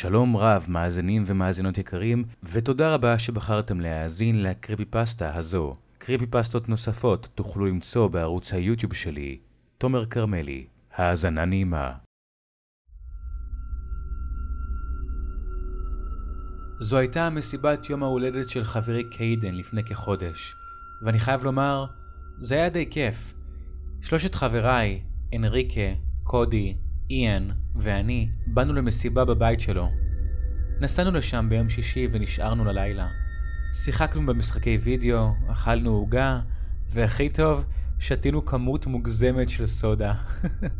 שלום רב, מאזינים ומאזינות יקרים, ותודה רבה שבחרתם להאזין לקריפי פסטה הזו. קריפי פסטות נוספות תוכלו למצוא בערוץ היוטיוב שלי, תומר כרמלי. האזנה נעימה. זו הייתה מסיבת יום ההולדת של חברי קיידן לפני כחודש, ואני חייב לומר, זה היה די כיף. שלושת חבריי, אנריקה, קודי, איאן ואני באנו למסיבה בבית שלו. נסענו לשם ביום שישי ונשארנו ללילה. שיחקנו במשחקי וידאו, אכלנו עוגה, והכי טוב, שתינו כמות מוגזמת של סודה.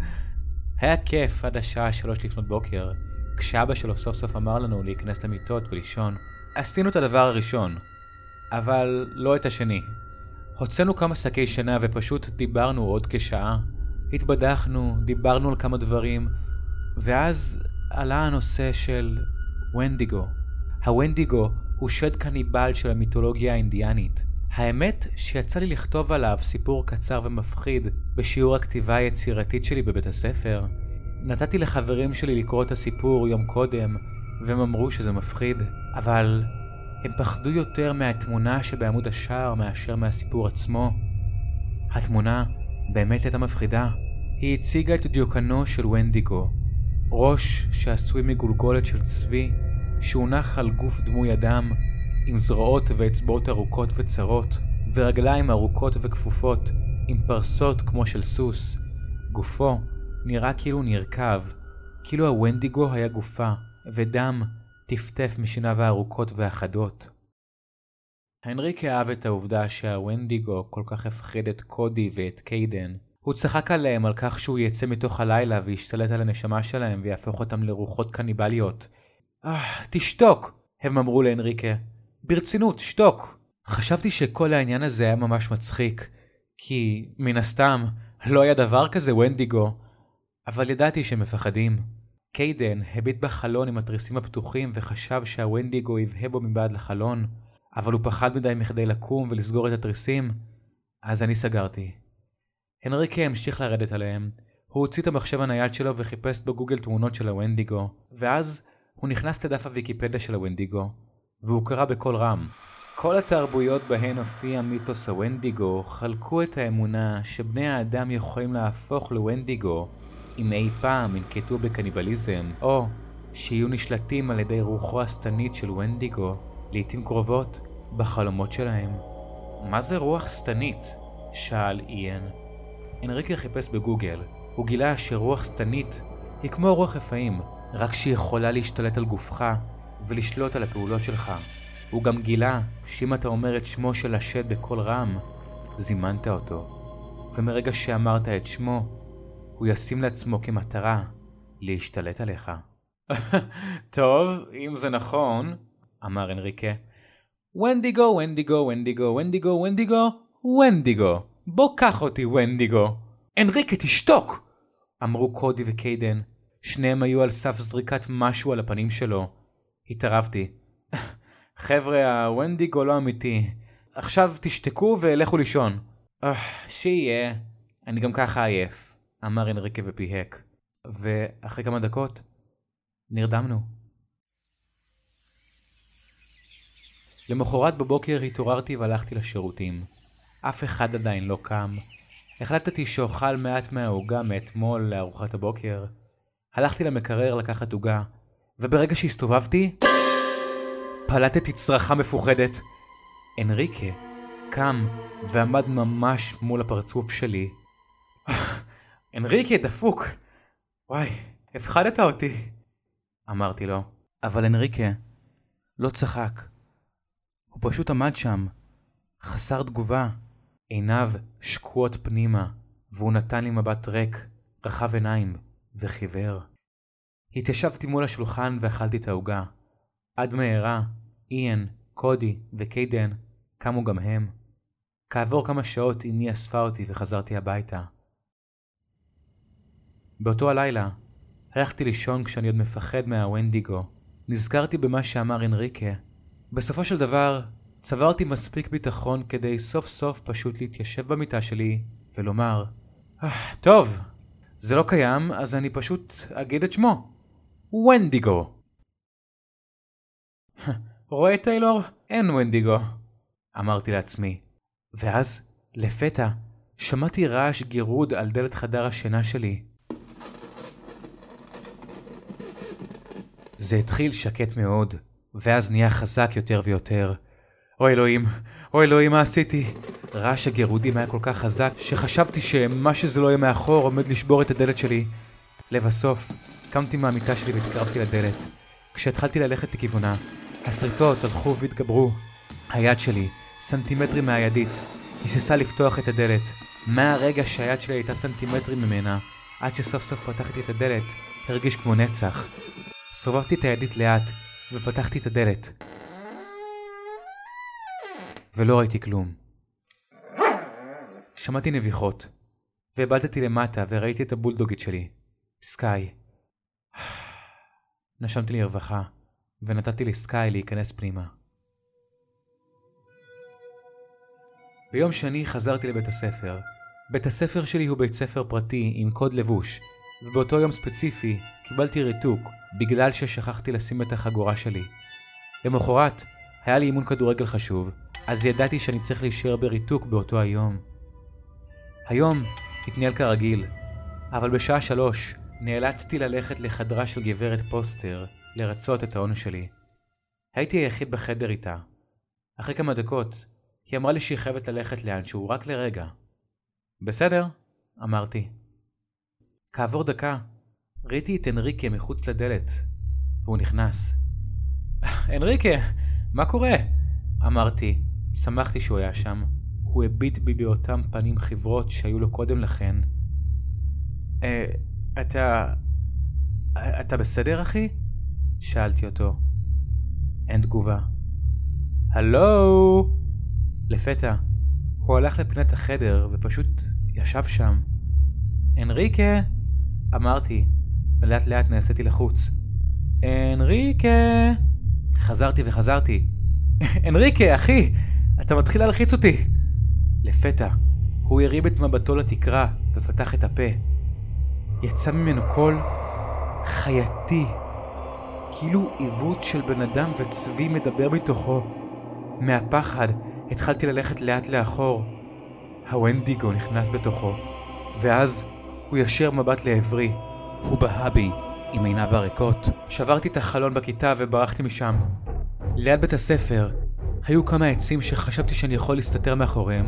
היה כיף עד השעה שלוש לפנות בוקר, כשאבא שלו סוף סוף אמר לנו להיכנס למיטות ולישון. עשינו את הדבר הראשון, אבל לא את השני. הוצאנו כמה שקי שינה ופשוט דיברנו עוד כשעה. התבדחנו, דיברנו על כמה דברים, ואז עלה הנושא של ונדיגו. הוונדיגו הוא שד קניבל של המיתולוגיה האינדיאנית. האמת שיצא לי לכתוב עליו סיפור קצר ומפחיד בשיעור הכתיבה היצירתית שלי בבית הספר. נתתי לחברים שלי לקרוא את הסיפור יום קודם, והם אמרו שזה מפחיד, אבל הם פחדו יותר מהתמונה שבעמוד השער מאשר מהסיפור עצמו. התמונה באמת הייתה מפחידה. היא הציגה את דיוקנו של ונדיגו, ראש שעשוי מגולגולת של צבי, שהונח על גוף דמוי אדם, עם זרועות ואצבעות ארוכות וצרות, ורגליים ארוכות וכפופות, עם פרסות כמו של סוס. גופו נראה כאילו נרקב, כאילו הוונדיגו היה גופה, ודם טפטף משיניו הארוכות והחדות. הנריק אהב את העובדה שהוונדיגו כל כך הפחיד את קודי ואת קיידן. הוא צחק עליהם על כך שהוא יצא מתוך הלילה וישתלט על הנשמה שלהם ויהפוך אותם לרוחות קניבליות. אה, תשתוק! הם אמרו להנריקה. ברצינות, שתוק! חשבתי שכל העניין הזה היה ממש מצחיק, כי, מן הסתם, לא היה דבר כזה ונדיגו, אבל ידעתי שהם מפחדים. קיידן הביט בחלון עם התריסים הפתוחים וחשב שהוונדיגו יבהה בו מבעד לחלון, אבל הוא פחד מדי מכדי לקום ולסגור את התריסים, אז אני סגרתי. הנריקה המשיך לרדת עליהם. הוא הוציא את המחשב הנייד שלו וחיפש בגוגל תמונות של הוונדיגו, ואז הוא נכנס לדף הוויקיפדיה של הוונדיגו, והוא קרא בקול רם. כל התרבויות בהן הופיע מיתוס הוונדיגו חלקו את האמונה שבני האדם יכולים להפוך לוונדיגו אם אי פעם ינקטו בקניבליזם, או שיהיו נשלטים על ידי רוחו השטנית של ונדיגו, לעתים קרובות, בחלומות שלהם. מה זה רוח שטנית? שאל איין. אנריקה חיפש בגוגל. הוא גילה שרוח שטנית היא כמו רוח רפאים, רק שהיא יכולה להשתלט על גופך ולשלוט על הפעולות שלך. הוא גם גילה שאם אתה אומר את שמו של השד בקול רם, זימנת אותו. ומרגע שאמרת את שמו, הוא ישים לעצמו כמטרה להשתלט עליך. טוב, אם זה נכון, אמר אנריקה. ונדיגו, ונדיגו, ונדיגו, ונדיגו, ונדיגו, ונדיגו. בוא קח אותי, ונדיגו. אנריקה, תשתוק! אמרו קודי וקיידן. שניהם היו על סף זריקת משהו על הפנים שלו. התערבתי. חבר'ה, הוונדיגו לא אמיתי. עכשיו תשתקו ולכו לישון. שיהיה. אני גם ככה עייף, אמר אנריקה ופיהק. ואחרי כמה דקות, נרדמנו. למחרת בבוקר התעוררתי והלכתי לשירותים. אף אחד עדיין לא קם. החלטתי שאוכל מעט מהעוגה מאתמול לארוחת הבוקר. הלכתי למקרר לקחת עוגה, וברגע שהסתובבתי, פלטתי צרחה מפוחדת. אנריקה קם ועמד ממש מול הפרצוף שלי. אנריקה, דפוק! וואי, הפחדת אותי. אמרתי לו, אבל אנריקה לא צחק. הוא פשוט עמד שם, חסר תגובה, עיניו שקועות פנימה, והוא נתן לי מבט ריק, רחב עיניים, וחיוור. התיישבתי מול השולחן ואכלתי את העוגה. עד מהרה, איאן, קודי וקיידן קמו גם הם. כעבור כמה שעות אמי אספה אותי וחזרתי הביתה. באותו הלילה, הלכתי לישון כשאני עוד מפחד מהוונדיגו. נזכרתי במה שאמר אנריקה. בסופו של דבר, צברתי מספיק ביטחון כדי סוף סוף פשוט להתיישב במיטה שלי ולומר, טוב, זה לא קיים, אז אני פשוט אגיד את שמו. ונדיגו. רואה טיילור? אין ונדיגו. אמרתי לעצמי. ואז, לפתע, שמעתי רעש גירוד על דלת חדר השינה שלי. זה התחיל שקט מאוד, ואז נהיה חזק יותר ויותר. אוי אלוהים, אוי אלוהים, מה עשיתי? רעש הגירודים היה כל כך חזק, שחשבתי שמה שזה לא יהיה מאחור עומד לשבור את הדלת שלי. לבסוף, קמתי מהמיטה שלי והתקרבתי לדלת. כשהתחלתי ללכת לכיוונה, השריטות הלכו והתגברו. היד שלי, סנטימטרים מהידית, היססה לפתוח את הדלת. מהרגע שהיד שלי הייתה סנטימטרים ממנה, עד שסוף סוף פתחתי את הדלת, הרגיש כמו נצח. סובבתי את הידית לאט, ופתחתי את הדלת. ולא ראיתי כלום. שמעתי נביחות, והבלטתי למטה וראיתי את הבולדוגית שלי, סקאי. נשמתי לרווחה, ונתתי לסקאי להיכנס פנימה. ביום שני חזרתי לבית הספר. בית הספר שלי הוא בית ספר פרטי עם קוד לבוש, ובאותו יום ספציפי קיבלתי ריתוק בגלל ששכחתי לשים את החגורה שלי. למחרת היה לי אימון כדורגל חשוב, אז ידעתי שאני צריך להישאר בריתוק באותו היום. היום התנהל כרגיל, אבל בשעה שלוש נאלצתי ללכת לחדרה של גברת פוסטר לרצות את העונש שלי. הייתי היחיד בחדר איתה. אחרי כמה דקות, היא אמרה לי שהיא חייבת ללכת לאנשהו רק לרגע. בסדר, אמרתי. כעבור דקה, ראיתי את אנריקה מחוץ לדלת, והוא נכנס. אנריקה, מה קורה? אמרתי, שמחתי שהוא היה שם. הוא הביט בי באותם פנים חברות שהיו לו קודם לכן. אה, אתה... אתה בסדר, אחי? שאלתי אותו. אין תגובה. הלו? לפתע, הוא הלך לפינת החדר ופשוט ישב שם. אנריקה! אמרתי, ולאט לאט נעשיתי לחוץ. אנריקה! חזרתי וחזרתי. אנריקה, אחי! אתה מתחיל להלחיץ אותי! לפתע, הוא הרים את מבטו לתקרה ופתח את הפה. יצא ממנו קול חייתי, כאילו עיוות של בן אדם וצבי מדבר מתוכו. מהפחד התחלתי ללכת לאט לאחור. הוונדיגו נכנס בתוכו, ואז הוא ישר מבט לעברי. הוא בהה בי עם עיניו הריקות. שברתי את החלון בכיתה וברחתי משם. ליד בית הספר היו כמה עצים שחשבתי שאני יכול להסתתר מאחוריהם.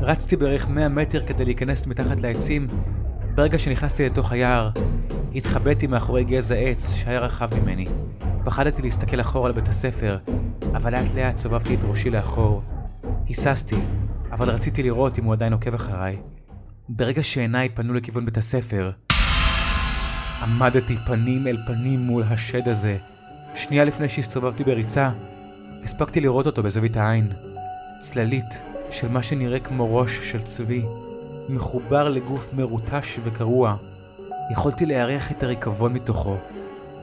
רצתי בערך 100 מטר כדי להיכנס מתחת לעצים. ברגע שנכנסתי לתוך היער, התחבאתי מאחורי גזע עץ שהיה רחב ממני. פחדתי להסתכל אחורה על בית הספר, אבל לאט לאט סובבתי את ראשי לאחור. היססתי, אבל רציתי לראות אם הוא עדיין עוקב אחריי. ברגע שעיניי פנו לכיוון בית הספר, עמדתי פנים אל פנים מול השד הזה. שנייה לפני שהסתובבתי בריצה, הספקתי לראות אותו בזווית העין. צללית של מה שנראה כמו ראש של צבי, מחובר לגוף מרוטש וקרוע. יכולתי לארח את הריקבון מתוכו.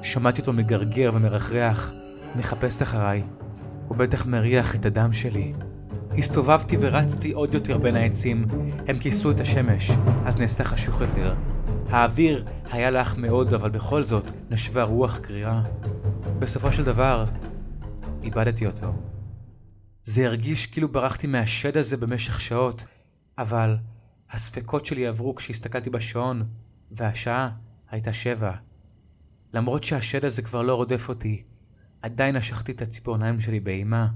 שמעתי אותו מגרגר ומרחרח, מחפש אחריי. הוא בטח מריח את הדם שלי. הסתובבתי ורצתי עוד יותר בין העצים. הם כיסו את השמש, אז נעשה חשוך יותר. האוויר היה לח מאוד, אבל בכל זאת נשבה רוח קרירה. בסופו של דבר, איבדתי אותו. זה הרגיש כאילו ברחתי מהשד הזה במשך שעות, אבל הספקות שלי עברו כשהסתכלתי בשעון, והשעה הייתה שבע. למרות שהשד הזה כבר לא רודף אותי, עדיין נשכתי את הציפורניים שלי באימה.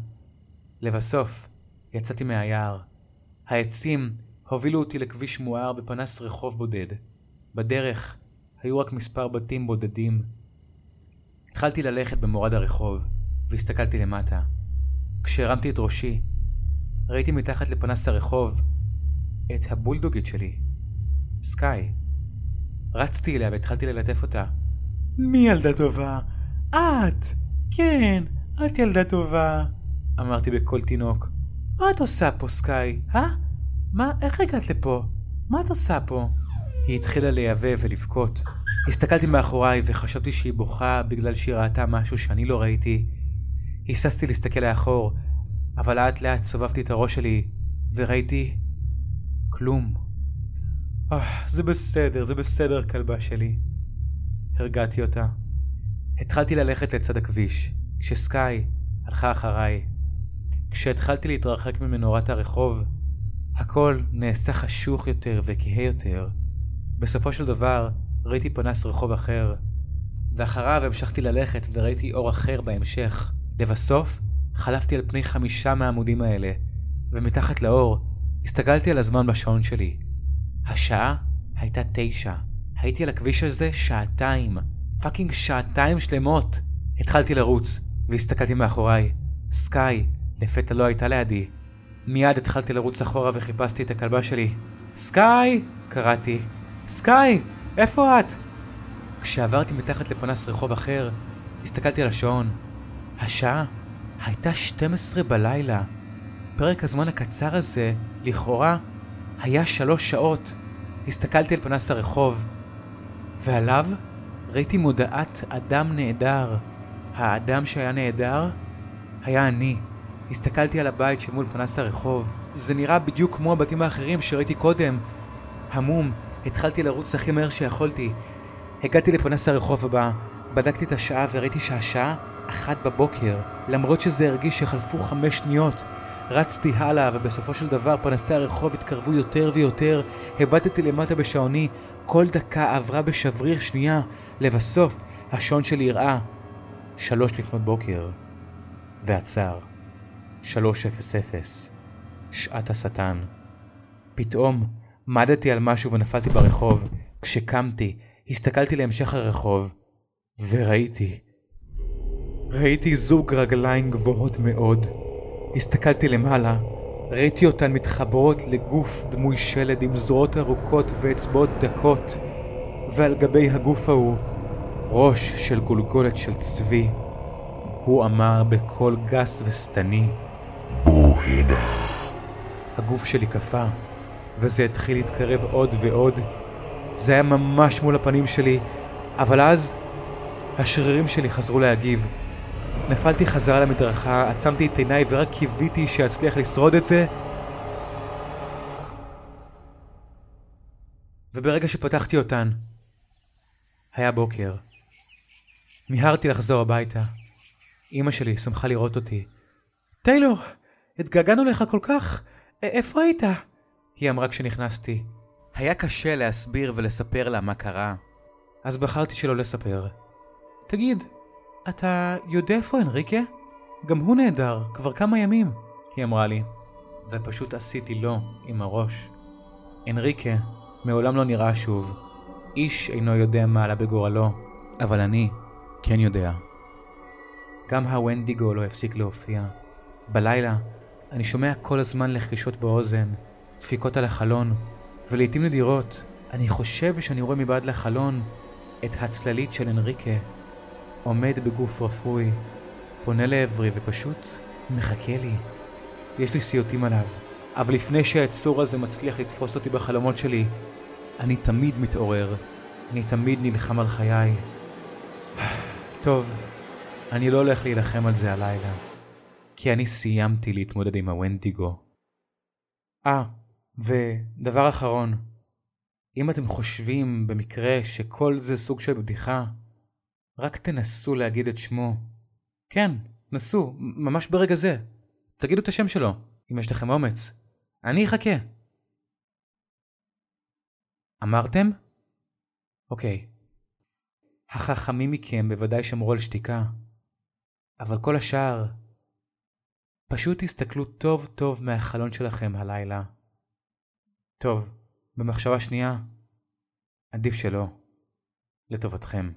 לבסוף, יצאתי מהיער. העצים הובילו אותי לכביש מואר בפנס רחוב בודד. בדרך היו רק מספר בתים בודדים. התחלתי ללכת במורד הרחוב, והסתכלתי למטה. כשהרמתי את ראשי, ראיתי מתחת לפנס הרחוב את הבולדוגית שלי, סקאי. רצתי אליה והתחלתי ללטף אותה. מי ילדה טובה? את! כן, את ילדה טובה, אמרתי בקול תינוק. מה את עושה פה, סקאי? אה? מה, איך הגעת לפה? מה את עושה פה? היא התחילה לייבא ולבכות. הסתכלתי מאחוריי וחשבתי שהיא בוכה בגלל שהיא ראתה משהו שאני לא ראיתי. היססתי להסתכל לאחור, אבל לאט לאט סובבתי את הראש שלי וראיתי כלום. Oh, זה בסדר, זה בסדר, כלבה שלי. הרגעתי אותה. התחלתי ללכת לצד הכביש, כשסקאי הלכה אחריי. כשהתחלתי להתרחק ממנורת הרחוב, הכל נעשה חשוך יותר וכהה יותר. בסופו של דבר, ראיתי פנס רחוב אחר, ואחריו המשכתי ללכת וראיתי אור אחר בהמשך. לבסוף, חלפתי על פני חמישה מהעמודים האלה, ומתחת לאור, הסתכלתי על הזמן בשעון שלי. השעה הייתה תשע. הייתי על הכביש הזה שעתיים. fucking שעתיים שלמות. התחלתי לרוץ, והסתכלתי מאחוריי. סקאי, לפתע לא הייתה לידי. מיד התחלתי לרוץ אחורה וחיפשתי את הכלבה שלי. סקאי! קראתי. סקאי! איפה את? כשעברתי מתחת לפנס רחוב אחר, הסתכלתי על השעון. השעה הייתה 12 בלילה. פרק הזמן הקצר הזה, לכאורה, היה שלוש שעות. הסתכלתי על פנס הרחוב, ועליו ראיתי מודעת אדם נעדר. האדם שהיה נעדר היה אני. הסתכלתי על הבית שמול פנס הרחוב. זה נראה בדיוק כמו הבתים האחרים שראיתי קודם. המום, התחלתי לרוץ הכי מהר שיכולתי. הגעתי לפנס הרחוב הבא, בדקתי את השעה וראיתי שהשעה אחת בבוקר, למרות שזה הרגיש שחלפו חמש שניות. רצתי הלאה, ובסופו של דבר פנסי הרחוב התקרבו יותר ויותר, הבטתי למטה בשעוני, כל דקה עברה בשבריר שנייה, לבסוף השעון שלי הראה שלוש לפנות בוקר, ועצר. שלוש אפס אפס. שעת השטן. פתאום מדתי על משהו ונפלתי ברחוב. כשקמתי, הסתכלתי להמשך הרחוב, וראיתי. ראיתי זוג רגליים גבוהות מאוד. הסתכלתי למעלה, ראיתי אותן מתחברות לגוף דמוי שלד עם זרועות ארוכות ואצבעות דקות, ועל גבי הגוף ההוא, ראש של גולגולת של צבי. הוא אמר בקול גס ושטני, בוא הנה. הגוף שלי קפא, וזה התחיל להתקרב עוד ועוד. זה היה ממש מול הפנים שלי, אבל אז השרירים שלי חזרו להגיב. נפלתי חזרה למדרכה, עצמתי את עיניי ורק קיוויתי שאצליח לשרוד את זה. וברגע שפתחתי אותן, היה בוקר. מיהרתי לחזור הביתה. אמא שלי שמחה לראות אותי. טיילור, התגעגענו לך כל כך, איפה היית? היא אמרה כשנכנסתי. היה קשה להסביר ולספר לה מה קרה, אז בחרתי שלא לספר. תגיד, אתה יודע איפה אנריקה? גם הוא נהדר, כבר כמה ימים, היא אמרה לי. ופשוט עשיתי לו עם הראש. אנריקה מעולם לא נראה שוב. איש אינו יודע מה עלה בגורלו, אבל אני כן יודע. גם הוונדיגו לא הפסיק להופיע. בלילה אני שומע כל הזמן לחרישות באוזן, דפיקות על החלון, ולעיתים נדירות אני חושב שאני רואה מבעד לחלון את הצללית של אנריקה, עומד בגוף רפוי, פונה לעברי ופשוט מחכה לי. יש לי סיוטים עליו, אבל לפני שהיצור הזה מצליח לתפוס אותי בחלומות שלי, אני תמיד מתעורר, אני תמיד נלחם על חיי. טוב, אני לא הולך להילחם על זה הלילה, כי אני סיימתי להתמודד עם הוונדיגו. אה, ודבר אחרון, אם אתם חושבים במקרה שכל זה סוג של בדיחה, רק תנסו להגיד את שמו. כן, נסו, ממש ברגע זה. תגידו את השם שלו, אם יש לכם אומץ. אני אחכה. אמרתם? אוקיי. החכמים מכם בוודאי שמרו על שתיקה, אבל כל השאר, פשוט תסתכלו טוב טוב מהחלון שלכם הלילה. טוב, במחשבה שנייה, עדיף שלא, לטובתכם.